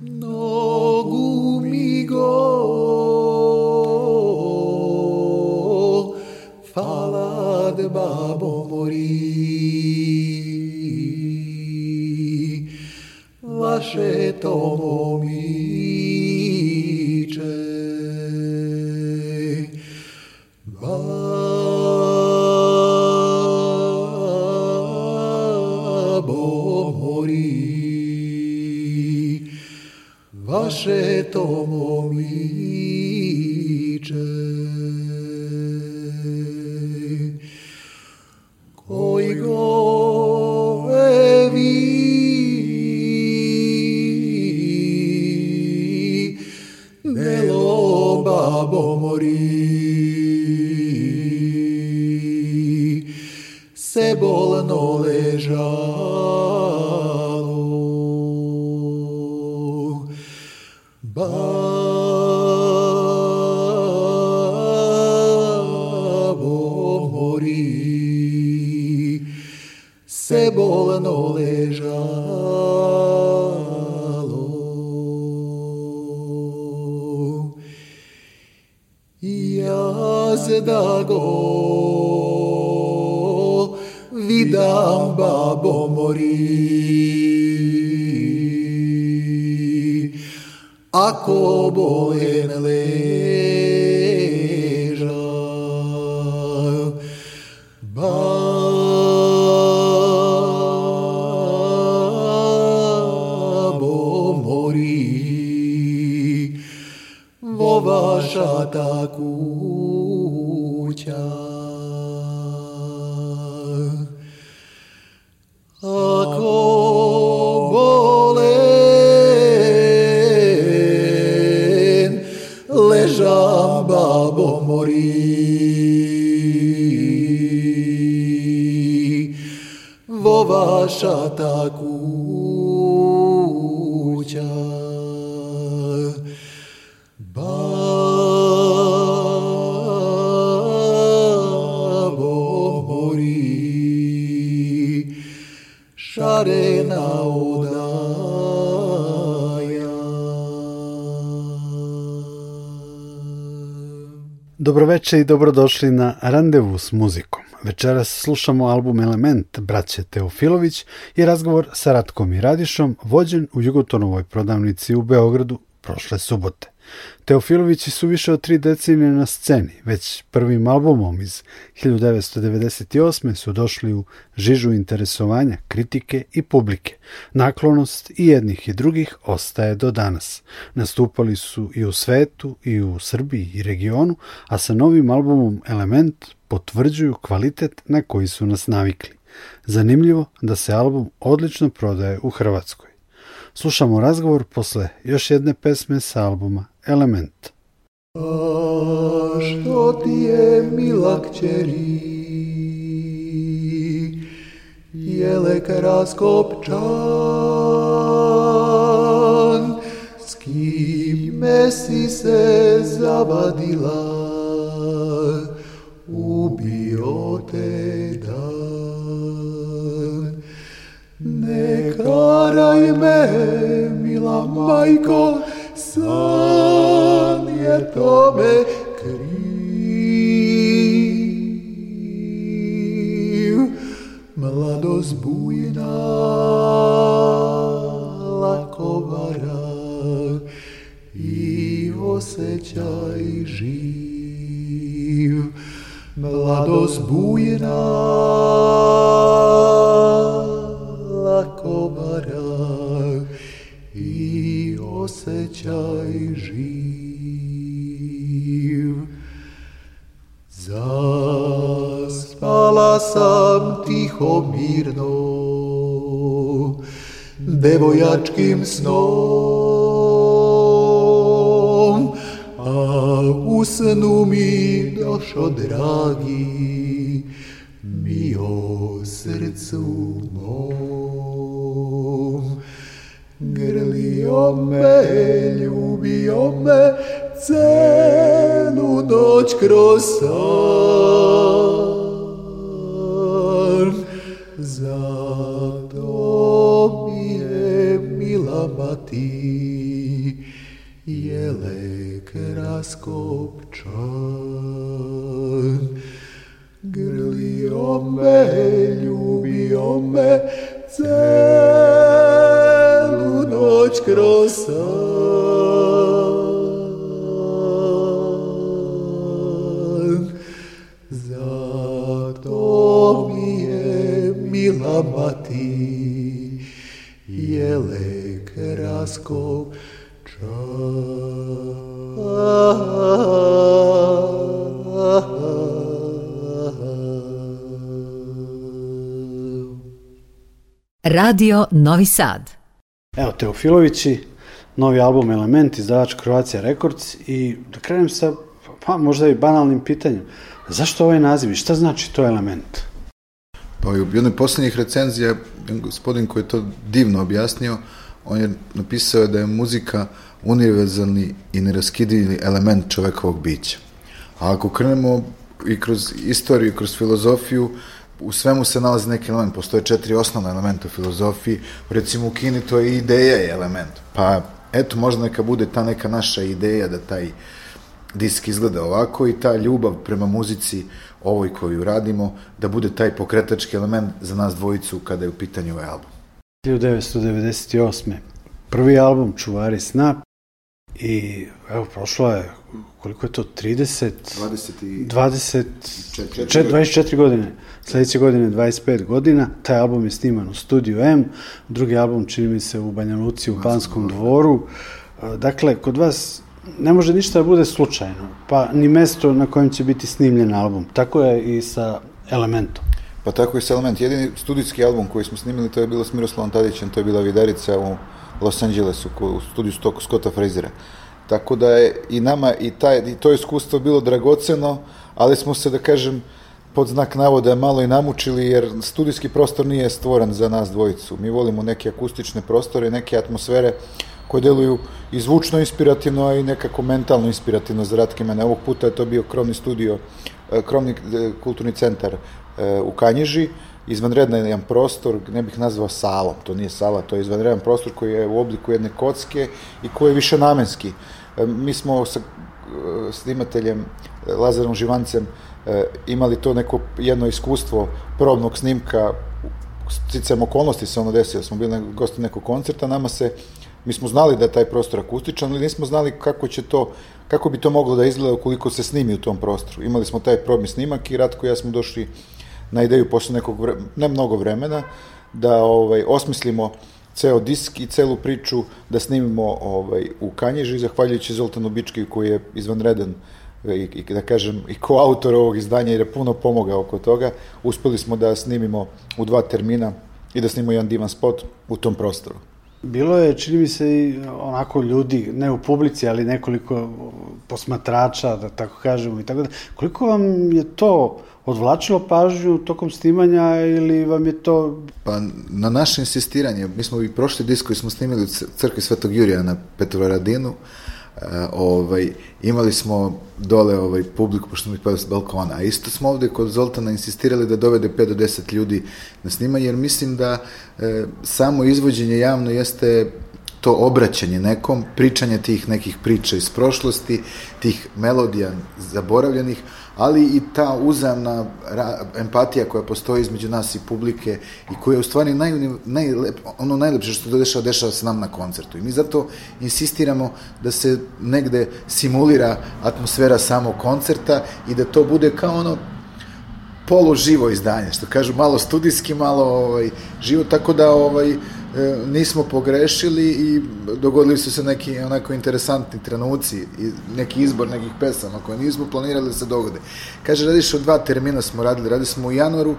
No. ваша такуча. Ako bolen, ležam babo mori. Vo vaša takú Dobroveče i dobrodošli na Randevu s muzikom. Večeras slušamo album Element braće Teofilović i razgovor sa Ratkom i Radišom vođen u Jugotonovoj prodavnici u Beogradu prošle subote. Teofilovići su više od tri decenije na sceni, već prvim albumom iz 1998. su došli u žižu interesovanja, kritike i publike. Naklonost i jednih i drugih ostaje do danas. Nastupali su i u svetu, i u Srbiji i regionu, a sa novim albumom Element potvrđuju kvalitet na koji su nas navikli. Zanimljivo da se album odlično prodaje u Hrvatskoj. Slušamo razgovor posle još jedne pesme sa albuma Element. A što ti je mila kćeri, jelek raskopčan, s kime si se zavadila, karaj me, mila majko, san je tome kriv. Mladost bujna, lako vara i osjećaj živ. Mladost bujna, tiho mirno, devojačkim snom, a u snu mi došo dragi, mi o srcu mom. Grlio me, ljubio me, celu noć kroz san. Noć kroz san. Zato mi je mila mati, jelek raskopčan. Radio Novi Sad. Evo Teofilovići, novi album Element, izdavač Croatia Records i da krenem sa pa možda i banalnim pitanjem. Zašto ovaj naziv i šta znači to Element? Pa u jednoj posljednjih recenzija, gospodin koji je to divno objasnio, on je napisao da je muzika univerzalni i neraskidivi element čovekovog bića. A ako krenemo i kroz istoriju, i kroz filozofiju, u svemu se nalazi neki element, postoje četiri osnovna elementa u filozofiji, recimo u Kini to je ideja i element. Pa eto, možda neka bude ta neka naša ideja da taj disk izgleda ovako i ta ljubav prema muzici ovoj koju radimo, da bude taj pokretački element za nas dvojicu kada je u pitanju ovaj album. 1998. Prvi album Čuvari sna i evo prošlo je koliko je to 30 20 i... 20 Četiri 24 godine. Sledeće godine 25 godina. Taj album je sniman u studiju M. Drugi album čini mi se u Banja Luci u Banskom dvoru. E, Dakle, kod vas ne može ništa da bude slučajno, pa ni mesto na kojem će biti snimljen album. Tako je i sa Elementom. Pa tako je s Element. Jedini studijski album koji smo snimili, to je bilo s Miroslavom Tadićem, to je bila Vidarica u Los Angelesu, u studiju Stok- Scotta Frasera. Tako da je i nama i, taj, i to iskustvo bilo dragoceno, ali smo se, da kažem, pod znak navoda malo i namučili, jer studijski prostor nije stvoren za nas dvojicu. Mi volimo neke akustične prostore, neke atmosfere koje deluju i zvučno inspirativno, a i nekako mentalno inspirativno za Ratke mene. Ovog puta je to bio krovni studio, e, krovni e, kulturni centar e, u Kanjiži, izvanredan jedan prostor, ne bih nazvao salom, to nije sala, to je izvanredan prostor koji je u obliku jedne kocke i koji je više namenski. Mi smo sa snimateljem Lazarom Živancem imali to neko jedno iskustvo probnog snimka sticam okolnosti se ono desilo, smo bili na gosti nekog koncerta, nama se, mi smo znali da je taj prostor akustičan, ali nismo znali kako će to, kako bi to moglo da izgleda ukoliko se snimi u tom prostoru. Imali smo taj probni snimak i Ratko i ja smo došli na ideju posle nekog, vre, ne mnogo vremena, da ovaj, osmislimo ceo disk i celu priču da snimimo ovaj, u Kanježi, zahvaljujući Zoltanu Bički koji je izvanredan i, i da kažem i koautor ovog izdanja jer je puno pomogao oko toga, uspeli smo da snimimo u dva termina i da snimimo jedan divan spot u tom prostoru. Bilo je, čini mi se, i onako ljudi, ne u publici, ali nekoliko posmatrača, da tako kažemo i tako da. Koliko vam je to odvlačilo pažnju tokom snimanja ili vam je to... Pa na naše insistiranje, mi smo i prošli disk koji smo snimili u crkvi Svetog Jurija na Petrovaradinu, uh, ovaj, imali smo dole ovaj, publiku, pošto smo ih s balkona, a isto smo ovde kod Zoltana insistirali da dovede 5 do 10 ljudi na snimanje, jer mislim da e, samo izvođenje javno jeste to obraćanje nekom, pričanje tih nekih priča iz prošlosti, tih melodija zaboravljenih, ali i ta uzamna empatija koja postoji između nas i publike i koja je u stvari naj, najlep, ono najlepše što se dešava, dešava se nam na koncertu. I mi zato insistiramo da se negde simulira atmosfera samog koncerta i da to bude kao ono poluživo izdanje, što kažu malo studijski, malo ovaj, živo, tako da ovaj, nismo pogrešili i dogodili su se neki onako interesantni trenuci i neki izbor nekih pesama koje nismo planirali da se dogode. Kaže, radiš o dva termina smo radili, radili smo u januaru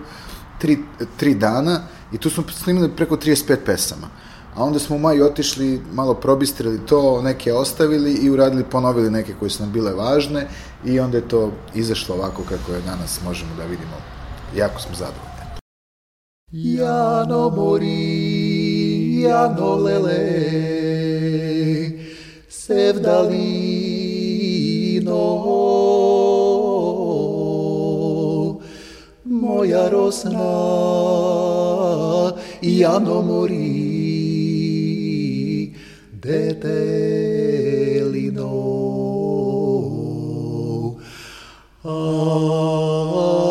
tri, tri dana i tu smo snimili preko 35 pesama. A onda smo u maju otišli, malo probistrili to, neke ostavili i uradili, ponovili neke koje su nam bile važne i onda je to izašlo ovako kako je danas možemo da vidimo. Jako smo zadovoljni. Jano mori, jano Yanolele Sevdalino Moja rosna Jano mori Detelino Oh ah.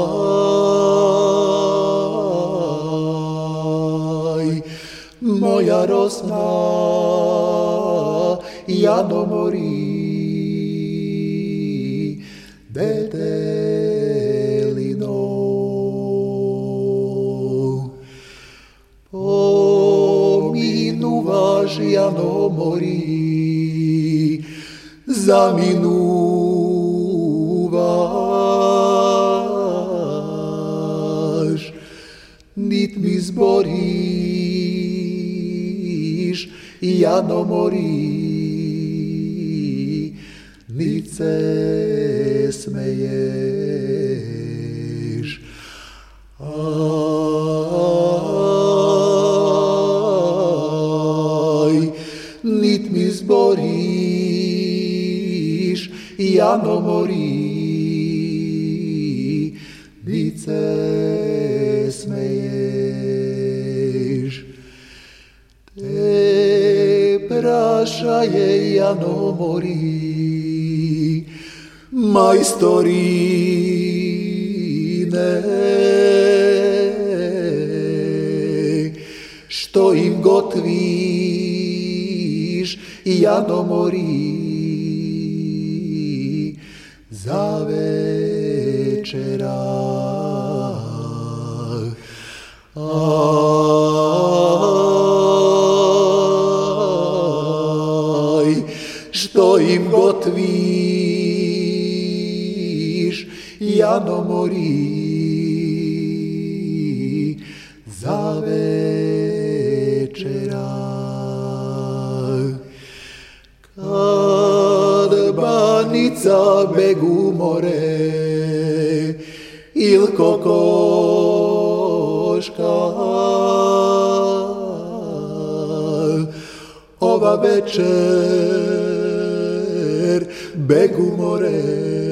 Pominuvaš jano mori, zaminuvaš, nit mi zboriš, jano mori, nit se smeješ. Jano mori, nit se smeješ. Te prašaje jano mori, majstorine, što im gotviš, jano mori, večera. Aj, što im gotviš, jano mori, za ova večer begu more,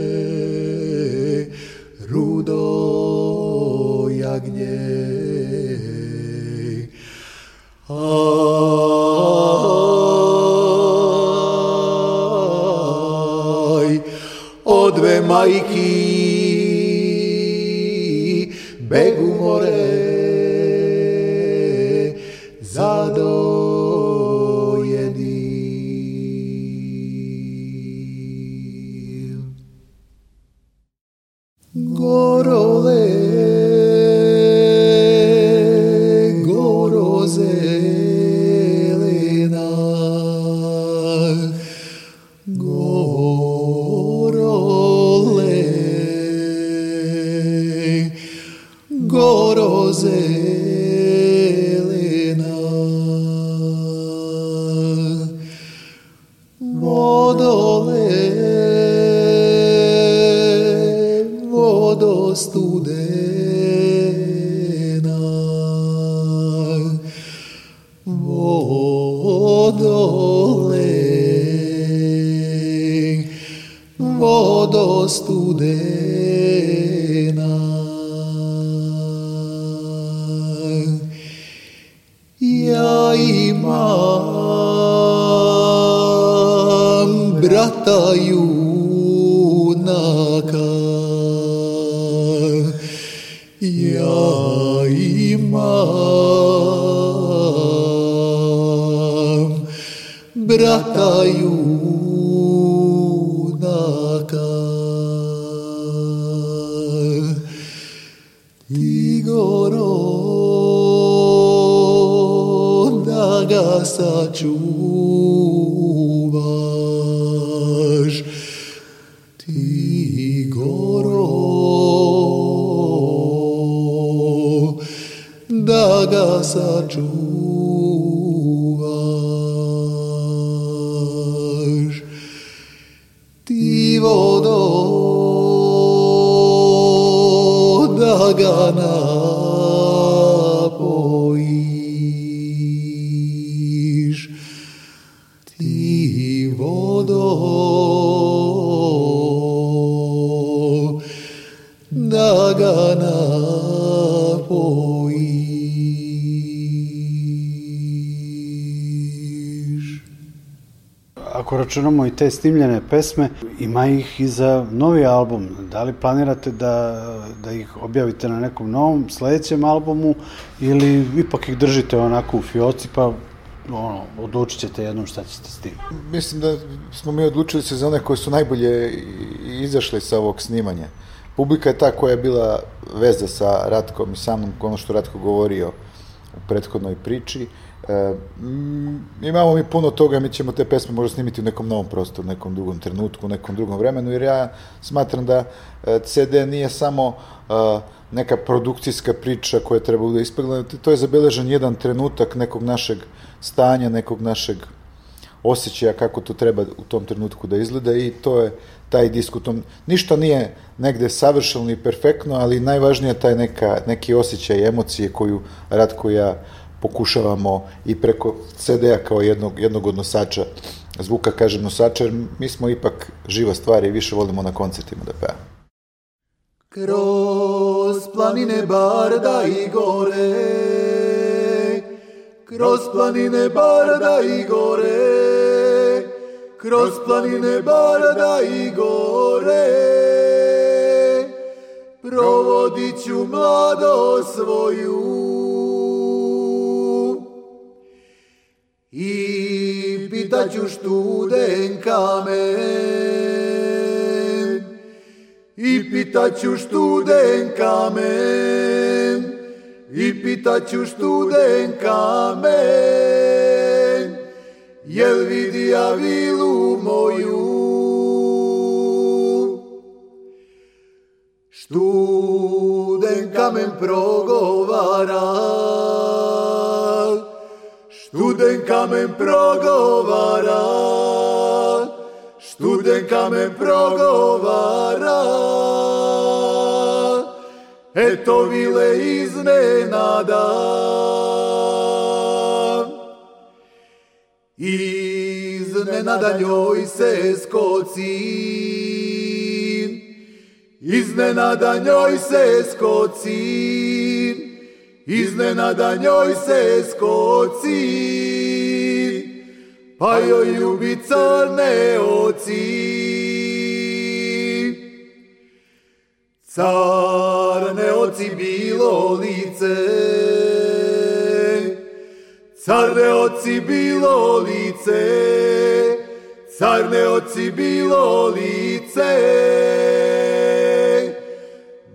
imam brata junaka. Ti goro da te snimljene pesme, ima ih i za novi album. Da li planirate da, da ih objavite na nekom novom sledećem albumu ili ipak ih držite onako u fioci pa ono, odlučit ćete jednom šta ćete s tim? Mislim da smo mi odlučili se za one koje su najbolje izašle sa ovog snimanja. Publika je ta koja je bila veza sa Ratkom i sa mnom, ono što Ratko govorio prethodnoj priči. E, mm, imamo mi puno toga, mi ćemo te pesme možda snimiti u nekom novom prostoru, nekom drugom trenutku, nekom drugom vremenu, jer ja smatram da e, CD nije samo e, neka produkcijska priča koja treba da ispeglana, to je zabeležen jedan trenutak nekog našeg stanja, nekog našeg osjećaja kako to treba u tom trenutku da izgleda i to je taj disk u tom, ništa nije negde savršeno i perfektno, ali najvažnije je taj neka, neki osjećaj emocije koju Ratko ja pokušavamo i preko CD-a kao jednog, jednog od nosača zvuka, kažem nosača, jer mi smo ipak živa stvar i više volimo na koncertima da pevamo. Kroz planine barda i gore Kroz planine barda i gore Kroz planine barda i gore. Provodit ću mlado svoju. I pitaću študen kamen I pitaću študen kamen I pitaću študen kamen jel vidia vilu moju. Študenka kamen progovara, študenka kamen progovara, študenka men progovara. Eto vile iznenada, Iznenada njoj se skoci. Iznenada njoj se skoci. Iznenada njoj se skoci. Pa joj ljubi crne oci. Carne oci bilo lice Carne oci bilo lice Carne oci bilo lice.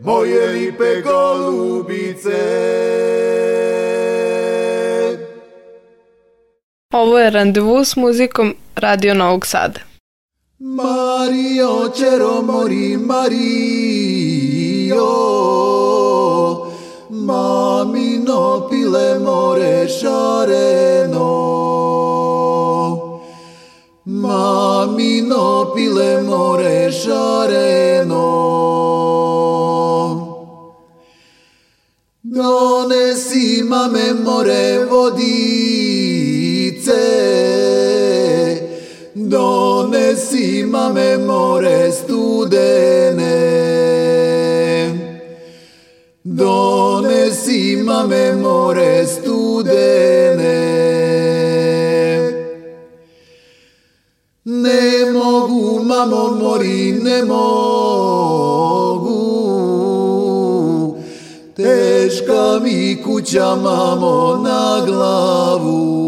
Moje lipe golubice. Ovo je randevu s muzikom Radio Novog Sada. Mario Cero mori Mario Mamino pile more šareno Mamino pile more šareno Donesi mame more vodice Donesi mame more studene. Donesi mame more studene. Ne mogu, mamo, mori, ne mogu. Teška mi kuća, mamo, na glavu.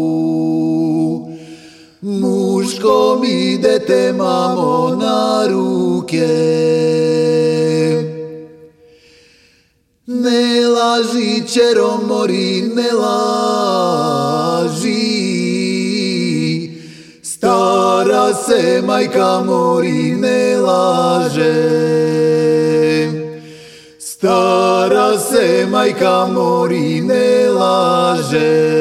Muško mi dete, mamo, na ruke Ne laži, čero, mori, ne laži Stara se majka mori, ne laže Stara se majka mori, ne laže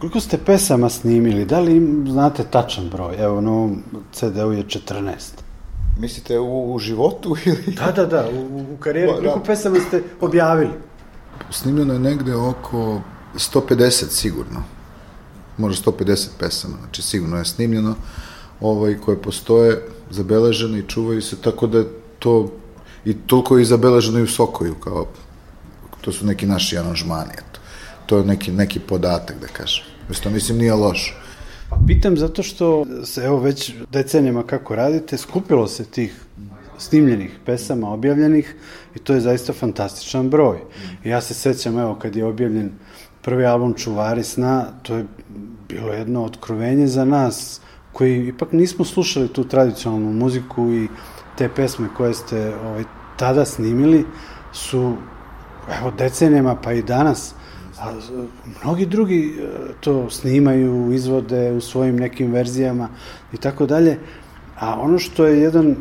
Koliko ste pesama snimili? Da li znate tačan broj? Evo, ovom CD-u je 14. Mislite u, u životu ili... Da, da, da, u, u karijeri. Pa, da. Koliko pesama ste objavili? Snimljeno je negde oko 150 sigurno. Možda 150 pesama, znači sigurno je snimljeno ovaj, koje postoje, zabeležene i čuvaju se, tako da to i toliko je zabeleženo i u Sokoju, kao to su neki naši aranžmani, eto. To je neki, neki podatak, da kažem. Isto mislim nije loš. Pa pitam zato što se evo već decenijama kako radite, skupilo se tih snimljenih pesama objavljenih i to je zaista fantastičan broj. Ja se sećam, evo, kad je objavljen prvi album Čuvari sna, to je bilo jedno otkrovenje za nas, koji ipak nismo slušali tu tradicionalnu muziku i te pesme koje ste ovaj, tada snimili su evo decenijama pa i danas a mnogi drugi e, to snimaju, izvode u svojim nekim verzijama i tako dalje. A ono što je jedan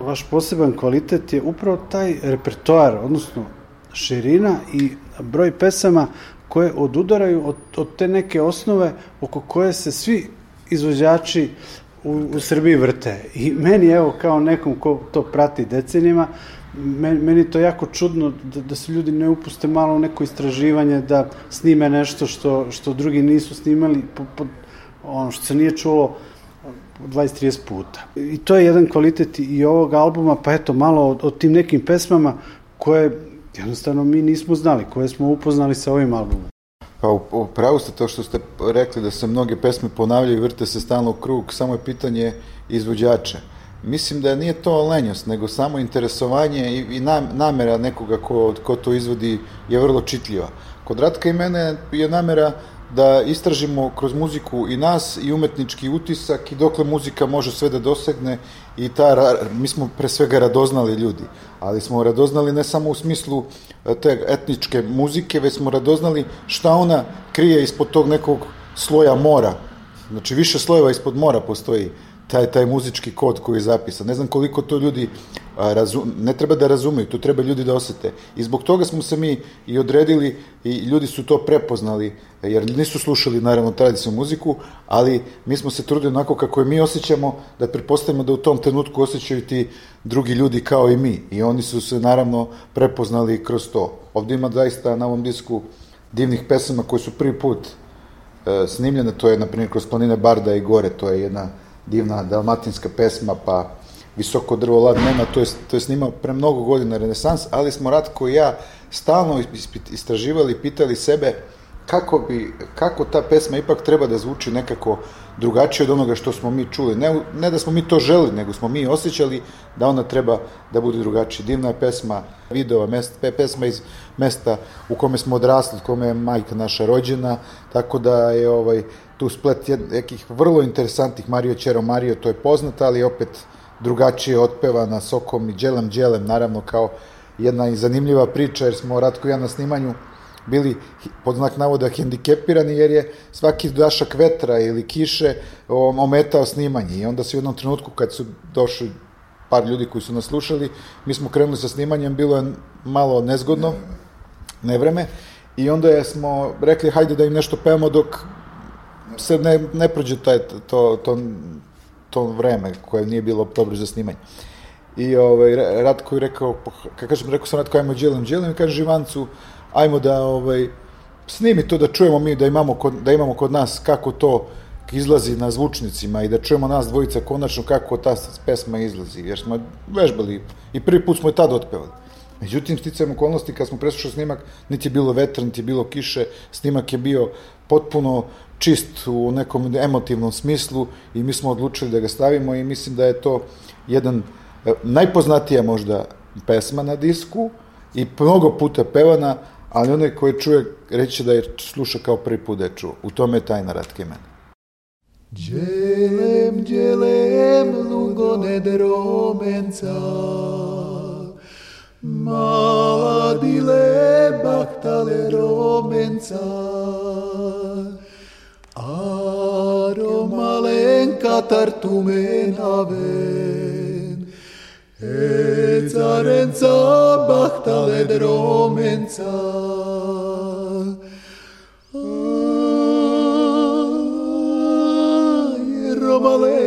vaš poseban kvalitet je upravo taj repertoar, odnosno širina i broj pesama koje odudaraju od, od te neke osnove oko koje se svi izvođači u, u Srbiji vrte. I meni, evo, kao nekom ko to prati decenima, meni, meni to jako čudno da, da se ljudi ne upuste malo u neko istraživanje, da snime nešto što, što drugi nisu snimali, po, po, ono što se nije čulo 20-30 puta. I to je jedan kvalitet i ovog albuma, pa eto, malo o, o tim nekim pesmama koje jednostavno mi nismo znali, koje smo upoznali sa ovim albumom. Pa upravo ste to što ste rekli da se mnoge pesme ponavljaju i vrte se stalno u krug, samo je pitanje izvođača. Mislim da nije to lenjost, nego samo interesovanje i, i namera nekoga ko, ko to izvodi je vrlo čitljiva. Kod Ratka i mene je namera da istražimo kroz muziku i nas i umetnički utisak i dokle muzika može sve da dosegne i ta, mi smo pre svega radoznali ljudi, ali smo radoznali ne samo u smislu e, te etničke muzike, već smo radoznali šta ona krije ispod tog nekog sloja mora. Znači više slojeva ispod mora postoji taj, taj muzički kod koji je zapisan. Ne znam koliko to ljudi a, razum, ne treba da razumeju, to treba ljudi da osete. I zbog toga smo se mi i odredili i ljudi su to prepoznali, jer nisu slušali naravno tradicionalnu muziku, ali mi smo se trudili onako kako je mi osjećamo, da prepostavimo da u tom trenutku osjećaju ti drugi ljudi kao i mi. I oni su se naravno prepoznali kroz to. Ovde ima zaista na ovom disku divnih pesama koje su prvi put e, snimljene, to je na primjer kroz planine Barda i Gore, to je jedna divna dalmatinska pesma, pa Visoko drvo lad nema, to je, to je snimao pre mnogo godina renesans, ali smo Ratko i ja stalno istraživali, pitali sebe kako, bi, kako ta pesma ipak treba da zvuči nekako drugačije od onoga što smo mi čuli. Ne, ne da smo mi to želi, nego smo mi osjećali da ona treba da bude drugačija. Divna je pesma, videova, mest, pesma iz mesta u kome smo odrasli, u kome je majka naša rođena, tako da je ovaj, tu splet nekih vrlo interesantnih Mario Čero Mario, to je poznata, ali opet drugačije otpevana sokom i dželem dželem, naravno kao jedna i zanimljiva priča, jer smo Ratko i ja na snimanju bili pod znak navoda hendikepirani jer je svaki dašak vetra ili kiše ometao snimanje. I onda se u jednom trenutku kad su došli par ljudi koji su nas slušali, mi smo krenuli sa snimanjem, bilo je malo nezgodno, nevreme, i onda smo rekli hajde da im nešto pevamo dok se ne, ne prođe taj, to, to, to vreme koje nije bilo dobro za snimanje. I ovaj, Ratko je rekao, kako kažem, rekao sam Ratko, ajmo dželim, dželim, i kaže Živancu, ajmo da ovaj, snimi to da čujemo mi, da imamo kod, da imamo kod nas kako to izlazi na zvučnicima i da čujemo nas dvojica konačno kako ta pesma izlazi, jer smo vežbali i prvi put smo je tad otpevali. Međutim, sticajem okolnosti, kad smo preslušali snimak, niti je bilo vetra, niti je bilo kiše, snimak je bio potpuno čist u nekom emotivnom smislu i mi smo odlučili da ga stavimo i mislim da je to jedan e, najpoznatija možda pesma na disku i mnogo puta pevana, ali onaj koji čuje reći da je sluša kao prvi put da je čuo. U tome je tajna Ratke mene. Dželem, dželem, lungo ne dromenca, mala dile bahtale romenca, aro malenka tartumen aven, Zaren za bachta led romen za ah, Romale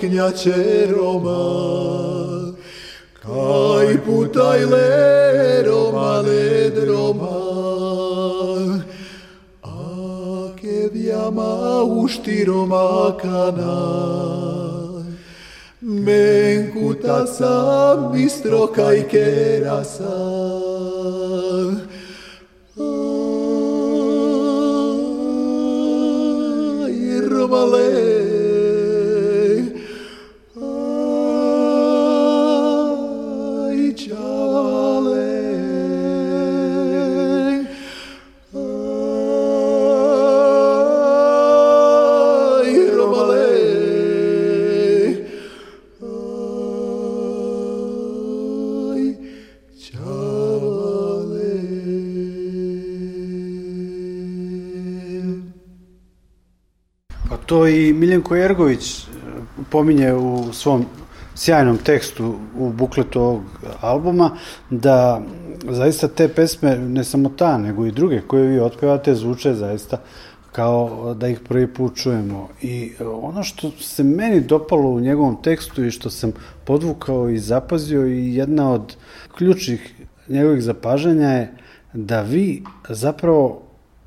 Kniače Roma, Kai putai le romane droman. Ake viama usti romakana. Men kutasa bistro kai kerasa. To i Miljenko Jergović e, pominje u svom sjajnom tekstu u bukletu ovog albuma, da zaista te pesme, ne samo ta, nego i druge koje vi otpevate, zvuče zaista kao da ih prvi put čujemo. I e, ono što se meni dopalo u njegovom tekstu i što sam podvukao i zapazio i jedna od ključnih njegovih zapažanja je da vi zapravo,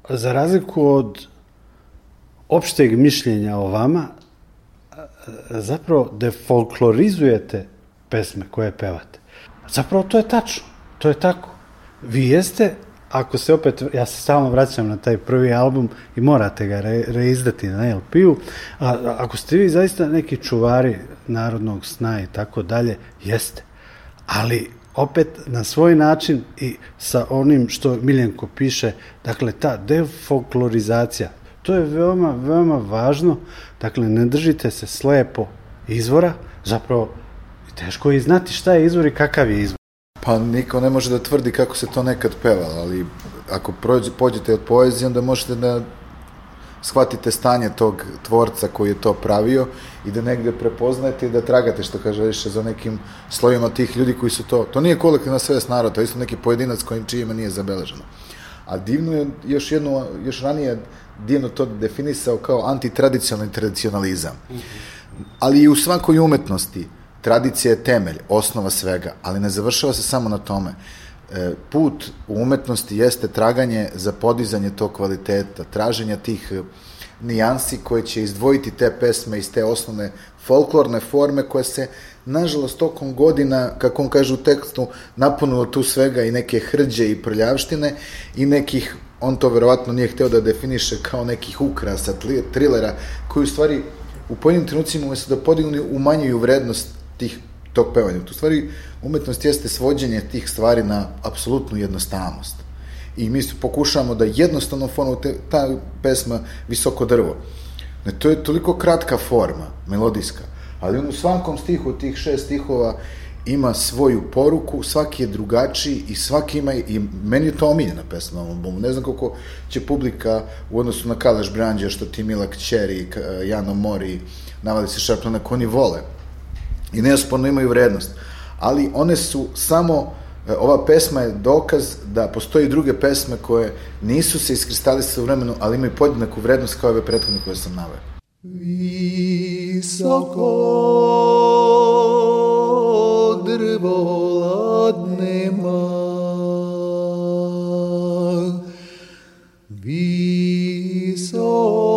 za razliku od opšteg mišljenja o vama, zapravo defolklorizujete pesme koje pevate. Zapravo to je tačno, to je tako. Vi jeste, ako se opet, ja se stalno vraćam na taj prvi album i morate ga re, reizdati na LP-u, a ako ste vi zaista neki čuvari narodnog sna i tako dalje, jeste. Ali opet na svoj način i sa onim što Miljenko piše, dakle ta defolklorizacija, to je veoma, veoma važno, dakle ne držite se slepo izvora, zapravo teško je znati šta je izvor i kakav je izvor. Pa niko ne može da tvrdi kako se to nekad pevalo, ali ako prođe, pođete od poezije, onda možete da shvatite stanje tog tvorca koji je to pravio i da negde prepoznajete i da tragate, što kaže više, za nekim slojima tih ljudi koji su to... To nije kolektivna svest naroda, to je isto neki pojedinac kojim čijima nije zabeleženo. A divno je, još jedno, još ranije divno to definisao kao antitradicionalni tradicionalizam. Ali i u svakoj umetnosti tradicija je temelj, osnova svega, ali ne završava se samo na tome. E, put u umetnosti jeste traganje za podizanje tog kvaliteta, traženja tih e, nijansi koje će izdvojiti te pesme iz te osnovne folklorne forme koje se, nažalost, tokom godina, kako on kaže u tekstu, napunilo tu svega i neke hrđe i prljavštine i nekih, on to verovatno nije hteo da definiše kao nekih ukrasa, trilera, koji u stvari u pojedinim trenucima umesto da podignu umanjuju vrednost tih tog pevanja. Tu stvari umetnost jeste svođenje tih stvari na apsolutnu jednostavnost. I mi pokušavamo da jednostavno formu, te, ta pesma Visoko drvo. Ne, to je toliko kratka forma, melodijska, ali on u svakom stihu tih šest stihova ima svoju poruku, svaki je drugačiji i svaki ima, i meni je to omiljena pesma na ovom albumu. Ne znam koliko će publika u odnosu na Kalaš Branđa, što ti Mila Kćeri, Jano Mori, navali se Šarplana, oni vole i neosporno imaju vrednost. Ali one su samo, e, ova pesma je dokaz da postoji druge pesme koje nisu se iskristalisale u vremenu, ali imaju podjednaku vrednost kao ove prethodne koje sam naveo. Visoko drvo ladnema Visoko drvo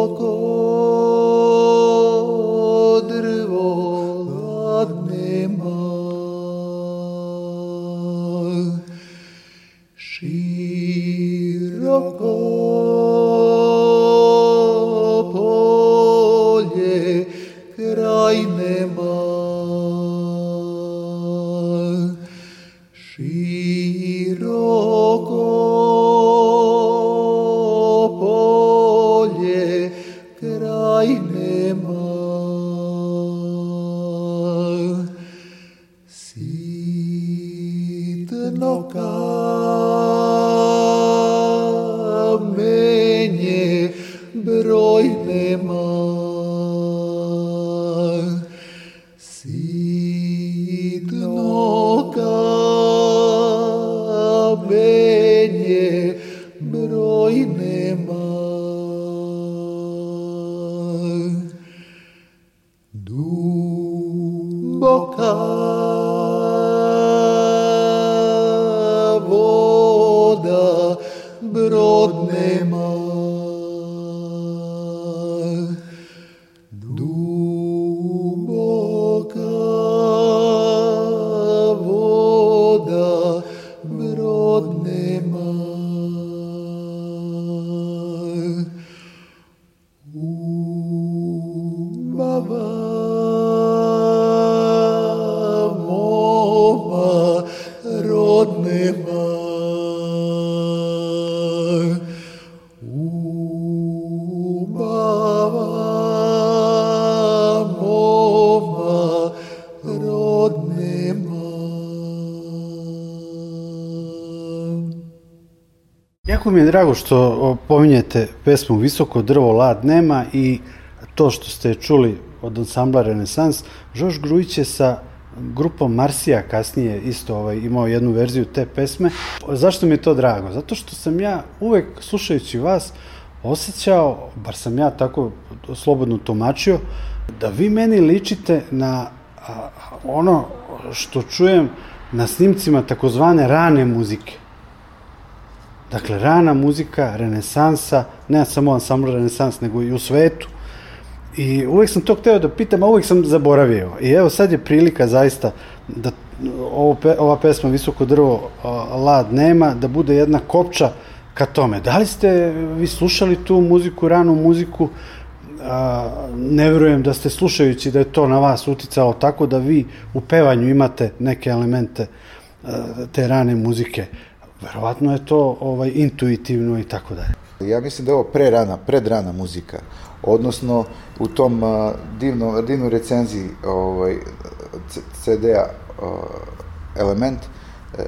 mi je drago što pominjete pesmu Visoko drvo lad nema i to što ste čuli od ansambla Renesans. Žoš Grujić je sa grupom Marsija kasnije isto ovaj, imao jednu verziju te pesme. Zašto mi je to drago? Zato što sam ja uvek slušajući vas osjećao, bar sam ja tako slobodno tumačio, da vi meni ličite na ono što čujem na snimcima takozvane rane muzike. Dakle, rana muzika, renesansa, ne samo ansambl renesans, nego i u svetu. I uvek sam to hteo da pitam, a uvek sam zaboravio. I evo sad je prilika zaista da ovo, pe- ova pesma Visoko drvo lad nema, da bude jedna kopča ka tome. Da li ste vi slušali tu muziku, ranu muziku, a, ne verujem da ste slušajući da je to na vas uticalo tako da vi u pevanju imate neke elemente a, te rane muzike. Verovatno je to ovaj intuitivno i tako dalje. Ja mislim da je ovo prerana, predrana muzika. Odnosno, u tom uh, divno, divnoj recenziji ovaj, CD-a uh, Element, uh,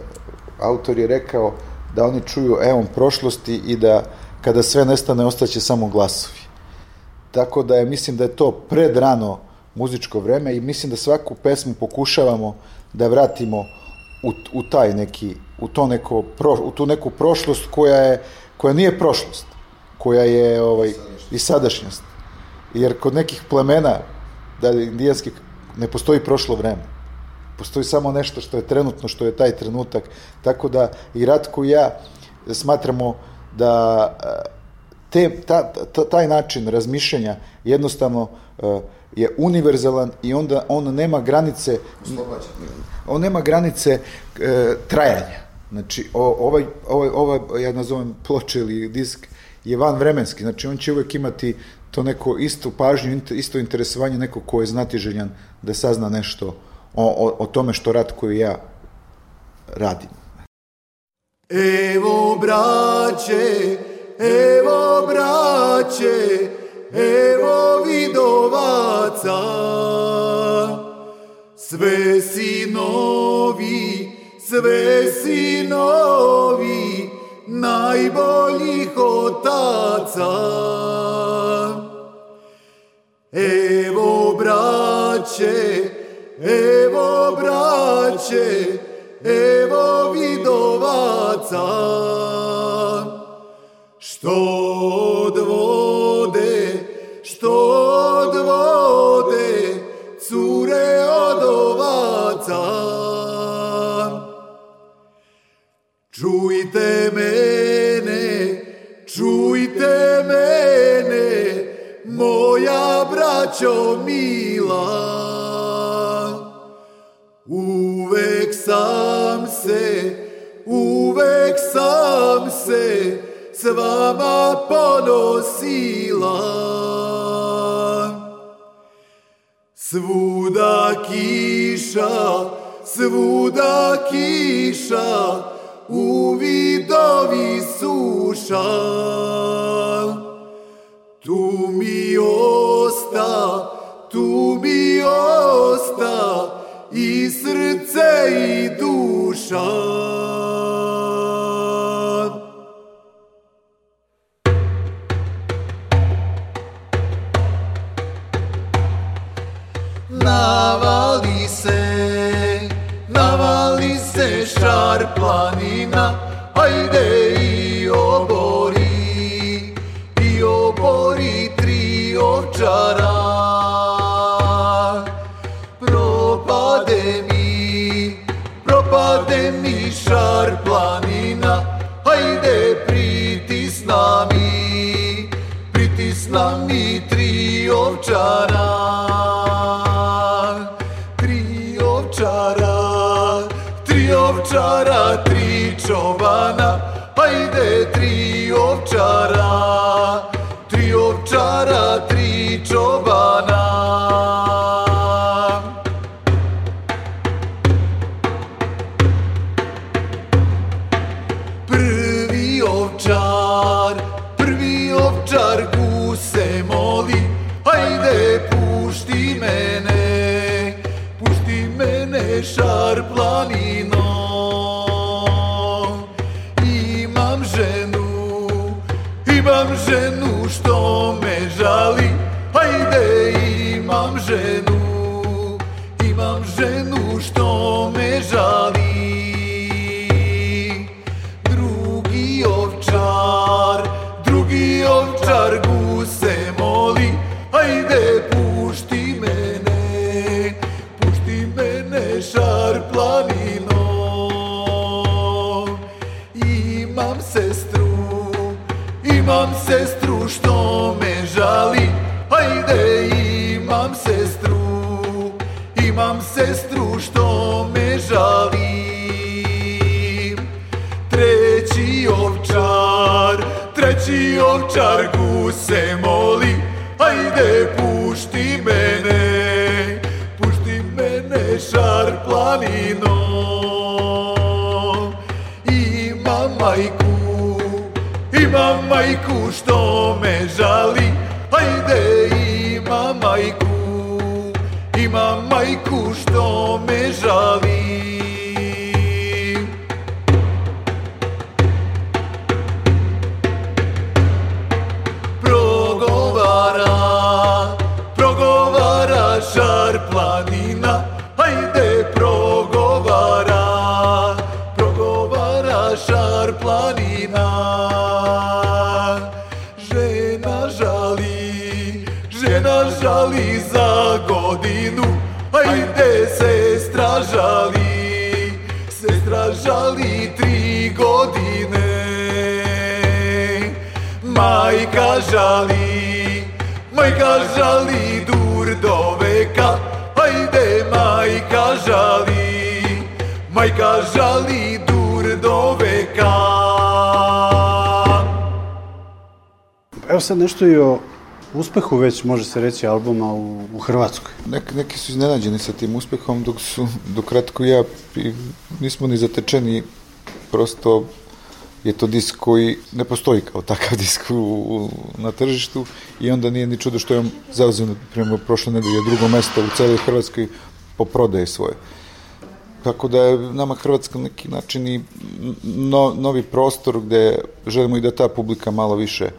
autor je rekao da oni čuju eon prošlosti i da kada sve nestane ostaće samo glasovi. Tako da je, mislim da je to predrano muzičko vreme i mislim da svaku pesmu pokušavamo da vratimo u, u taj neki, u, to neko, pro, u tu neku prošlost koja je, koja nije prošlost, koja je ovaj, i sadašnjost. Jer kod nekih plemena, da indijanskih, ne postoji prošlo vreme. Postoji samo nešto što je trenutno, što je taj trenutak. Tako da i Ratko i ja smatramo da e, te, ta, ta, taj način razmišljanja jednostavno uh, je univerzalan i onda on nema granice on nema granice uh, trajanja. Znači o, ovaj, ovaj, ovaj ja nazovem ploče ili disk je van vremenski znači on će uvek imati to neko isto pažnju isto interesovanje neko ko je znatiželjan da sazna nešto o, o, o tome što Ratko i ja radim. Evo braće, evo braće, evo vidovaca, sve sinovi, sve sinovi, najboljih otaca. Evo braće, evo braće, evo vidovaca, Čujte mene, čujte mene, moja braćo mila. Uvek sam se, uvek sam se s vama ponosila. Svuda kiša, svuda kiša, u vidovi suša. Tu mi osta, tu mi osta, i srce i duša. planina, ajde i obori, i obori tri ovčara. Propade mi, propade mi šar planina, ajde pritisna mi, pritisna mi tri ovčara. says sad nešto i o uspehu već može se reći albuma u, u Hrvatskoj. Nek, neki su iznenađeni sa tim uspehom, dok su, dok kratko ja nismo ni zatečeni, prosto je to disk koji ne postoji kao takav disk u, u, na tržištu i onda nije ni čudo što je on zauzeo, prema prošle nedelje, drugo mesto u celoj Hrvatskoj po prodaje svoje. Tako da je nama Hrvatska neki način i no, novi prostor gde želimo i da ta publika malo više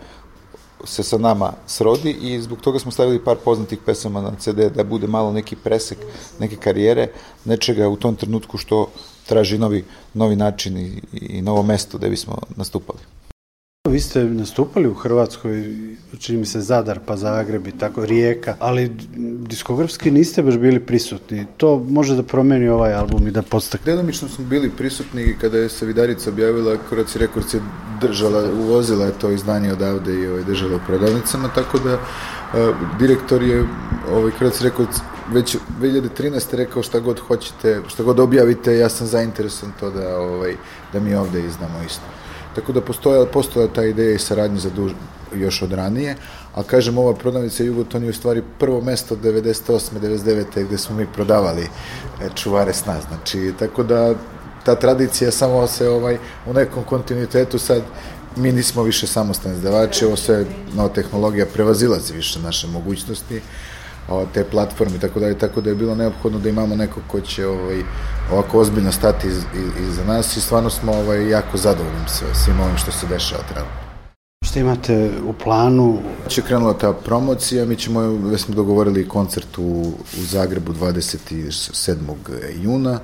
se sa nama srodi i zbog toga smo stavili par poznatih pesama na CD da bude malo neki presek neke karijere, nečega u tom trenutku što traži novi, novi način i, i novo mesto gde bismo nastupali. Vi ste nastupali u Hrvatskoj, čini mi se Zadar, pa Zagreb i tako, Rijeka, ali diskografski niste baš bili prisutni. To može da promeni ovaj album i da podstakne. Delimično smo bili prisutni kada je se Vidarica objavila, Koraci Rekords je držala, uvozila je to izdanje odavde i ovaj, držala u prodavnicama, tako da uh, direktor je ovaj, Koraci Rekords već 2013. rekao šta god hoćete, šta god objavite, ja sam zainteresovan to da, ovaj, da mi ovde izdamo isto. Tako da postoja, postoja ta ideja i saradnje za duž, još od ranije, a kažem ova prodavnica Jugoton je u stvari prvo mesto od 98. 99. gde smo mi prodavali e, čuvare sna, znači tako da ta tradicija samo se ovaj u nekom kontinuitetu sad mi nismo više samostalni izdavači, ovo sve nova tehnologija prevazilazi više naše mogućnosti o, te platforme tako da je tako da je bilo neophodno da imamo nekog ko će ovaj ovako ozbiljno stati iz, iz, iza nas i stvarno smo ovaj jako zadovoljni sve svim ovim što se dešava trenutno. Šta imate u planu? Će krenula ta promocija, mi ćemo, već smo dogovorili koncert u, u Zagrebu 27. juna,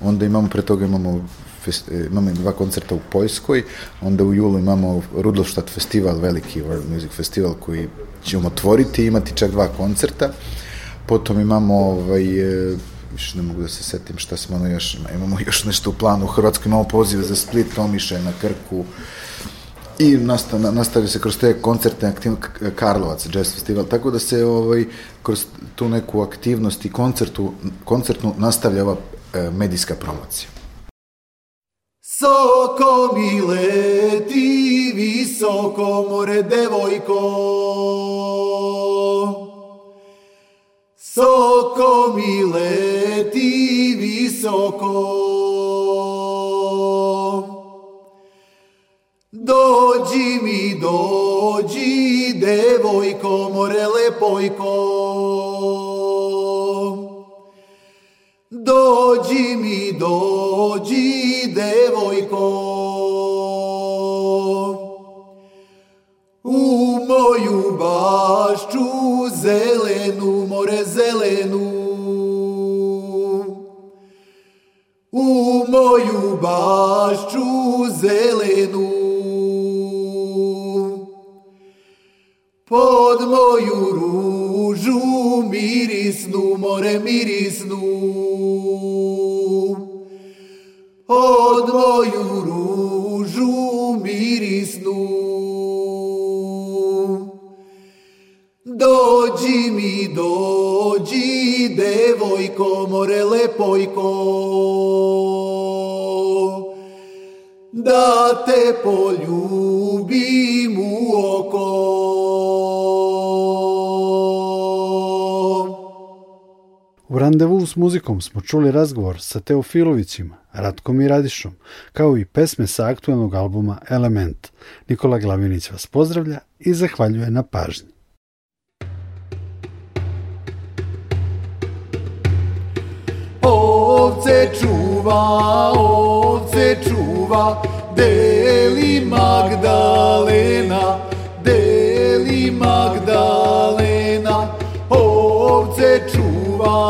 onda imamo, pre toga imamo fest, imamo dva koncerta u Poljskoj, onda u julu imamo Rudolstadt festival, veliki World Music Festival koji ćemo otvoriti, imati čak dva koncerta, potom imamo ovaj, više ne mogu da se setim šta smo ono još, imamo još nešto u planu u Hrvatskoj, imamo pozive za Split, Omišaj na Krku, i nastav, nastavio se kroz te koncerte aktiv, Karlovac Jazz Festival, tako da se ovaj, kroz tu neku aktivnost i koncertu, koncertnu nastavlja ova e, medijska promocija. Soko mi leti visoko more devojko Soko mi leti visoko Dođi mi, dođi, devojko, more lepojko. Dođi mi, dođi, devojko. U moju bašču zelenu, more zelenu. U moju bašču zelenu. Pod moju ružu mirisnu, more mirisnu. Pod moju ružu mirisnu. Dođi mi, dođi, devojko, more lepojko. Da te poljubim randevu s muzikom smo čuli razgovor sa Teofilovićima, Ratkom i Radišom, kao i pesme sa aktualnog albuma Element. Nikola Glavinić vas pozdravlja i zahvaljuje na pažnji. Ovce čuva, ovce čuva, deli Magdalena, deli Magdalena,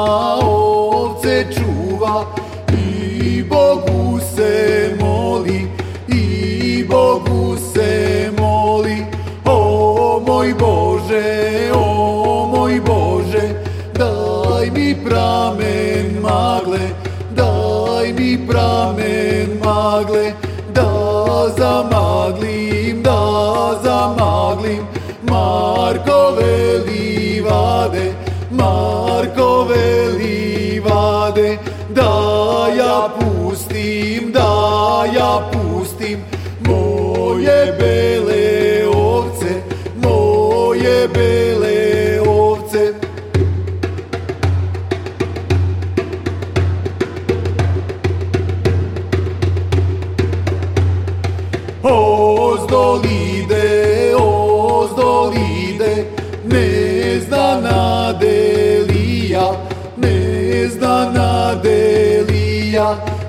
ovce čuva, i Bogu se moli, i Bogu se moli, o moj Bože, o moj Bože, daj mi pramen magle, daj mi pramen magle, da zamaglim, da zamaglim, Markove livade, Markove livade, da ja pustim, da ja pustim, moje bele 啊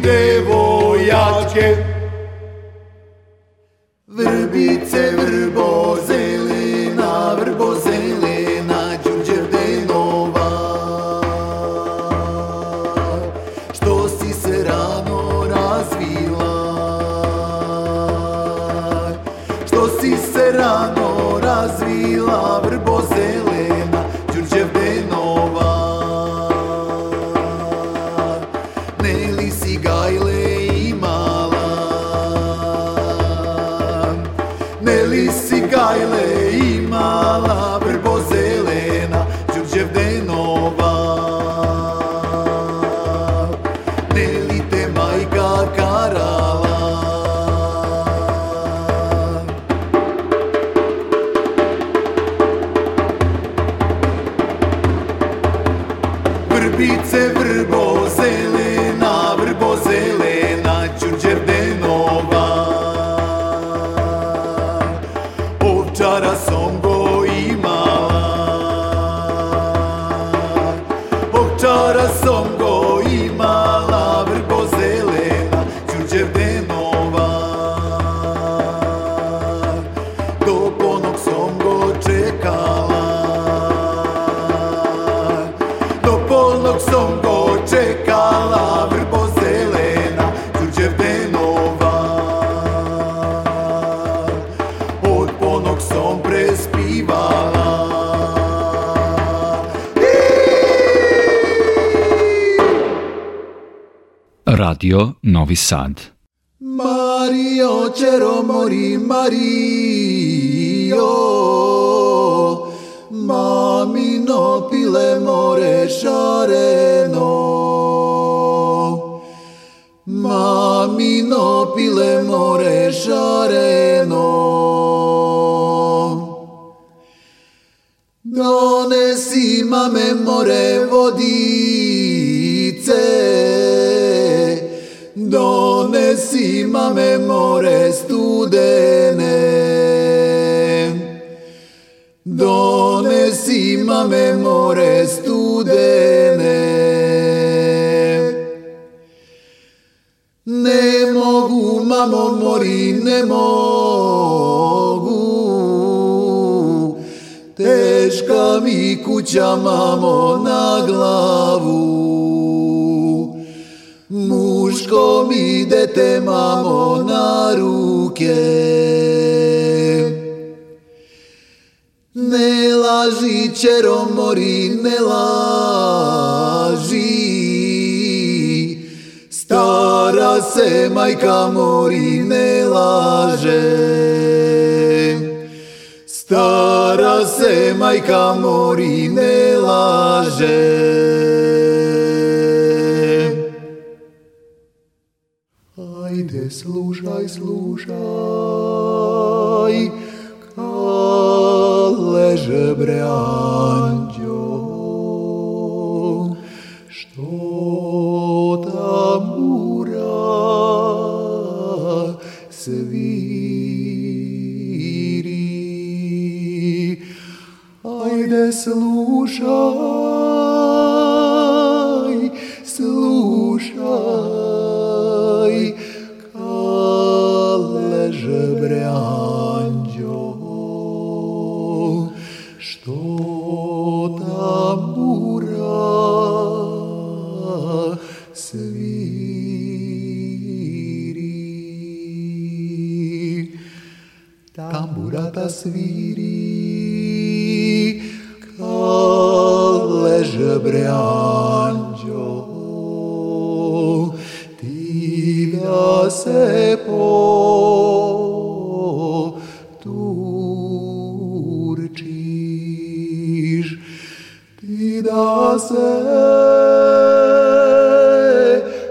de 然记得 Radio Novi Sad. Mario Cero mori Mario. Mamino pile more šareno Mamino pile more šareno Donesi mame more vodice Donesi mame more studene. Donesi mame more studene. Ne mogu mamo mori ne mogu. Teška mi kuća mamo na glavu. Muško mi dete mamo na ruke. Ne laži čero mori ne laži. Stara se majka mori ne laže. Stara se majka mori ne laže Ajde slušaj, slušaj Kale bre anđo Što tambura sviri Ajde slušaj, slušaj sviri Kale bre anđo Ti da se poturčiš Ti da se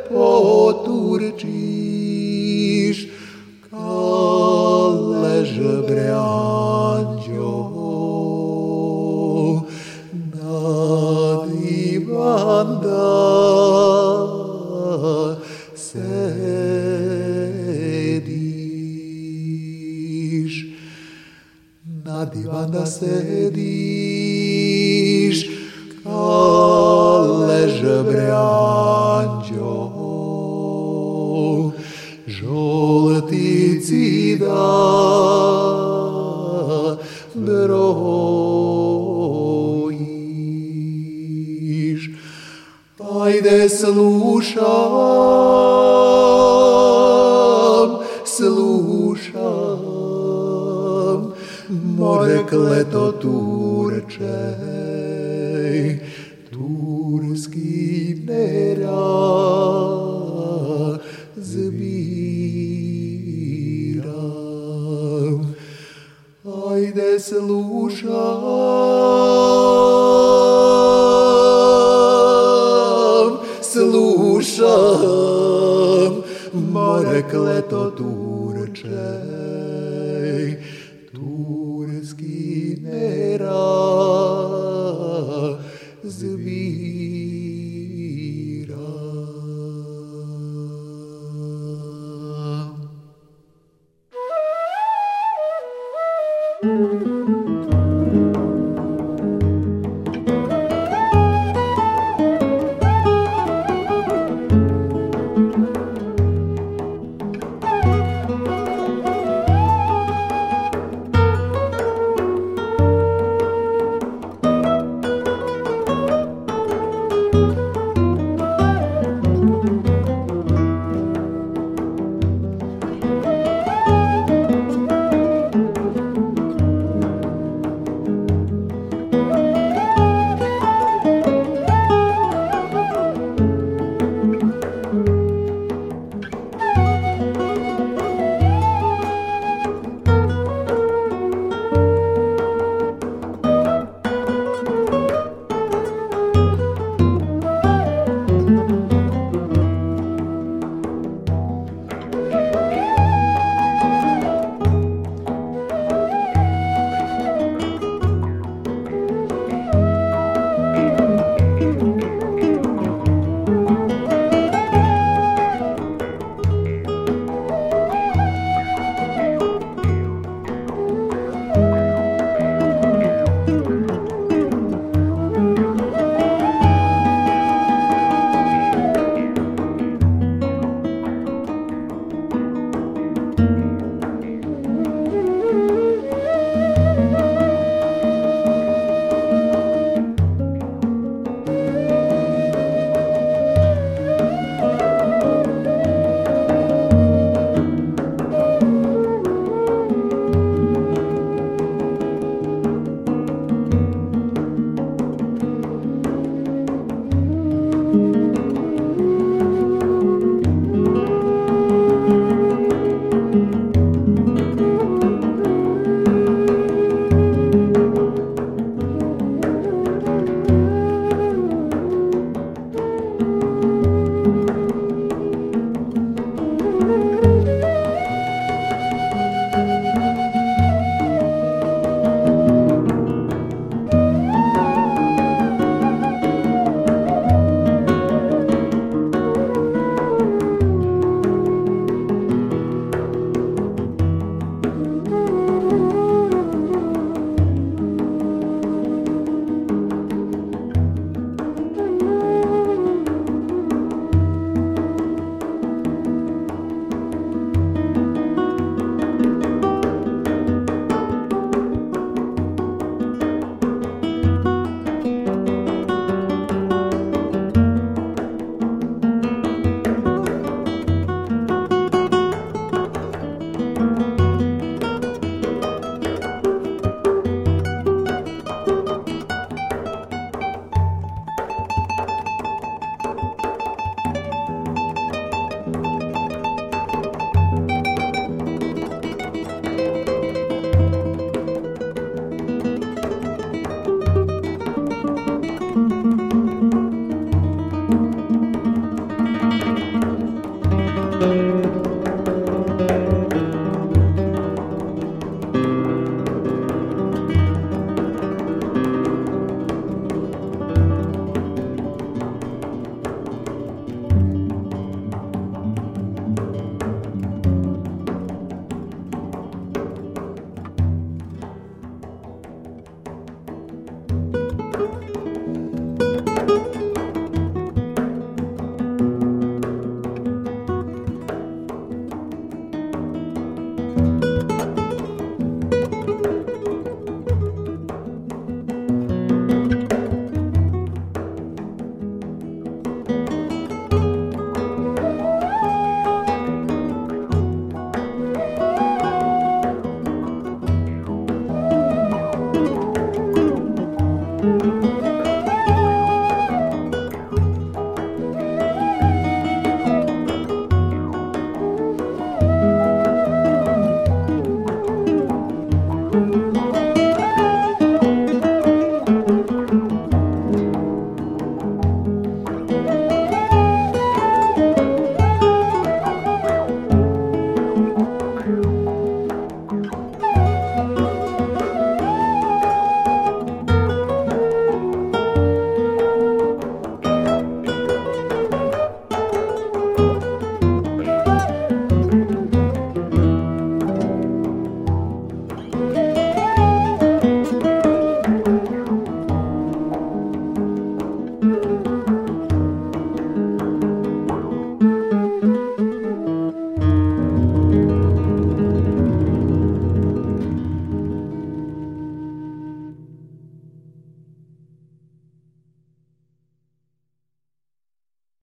poturčiš Kalež bre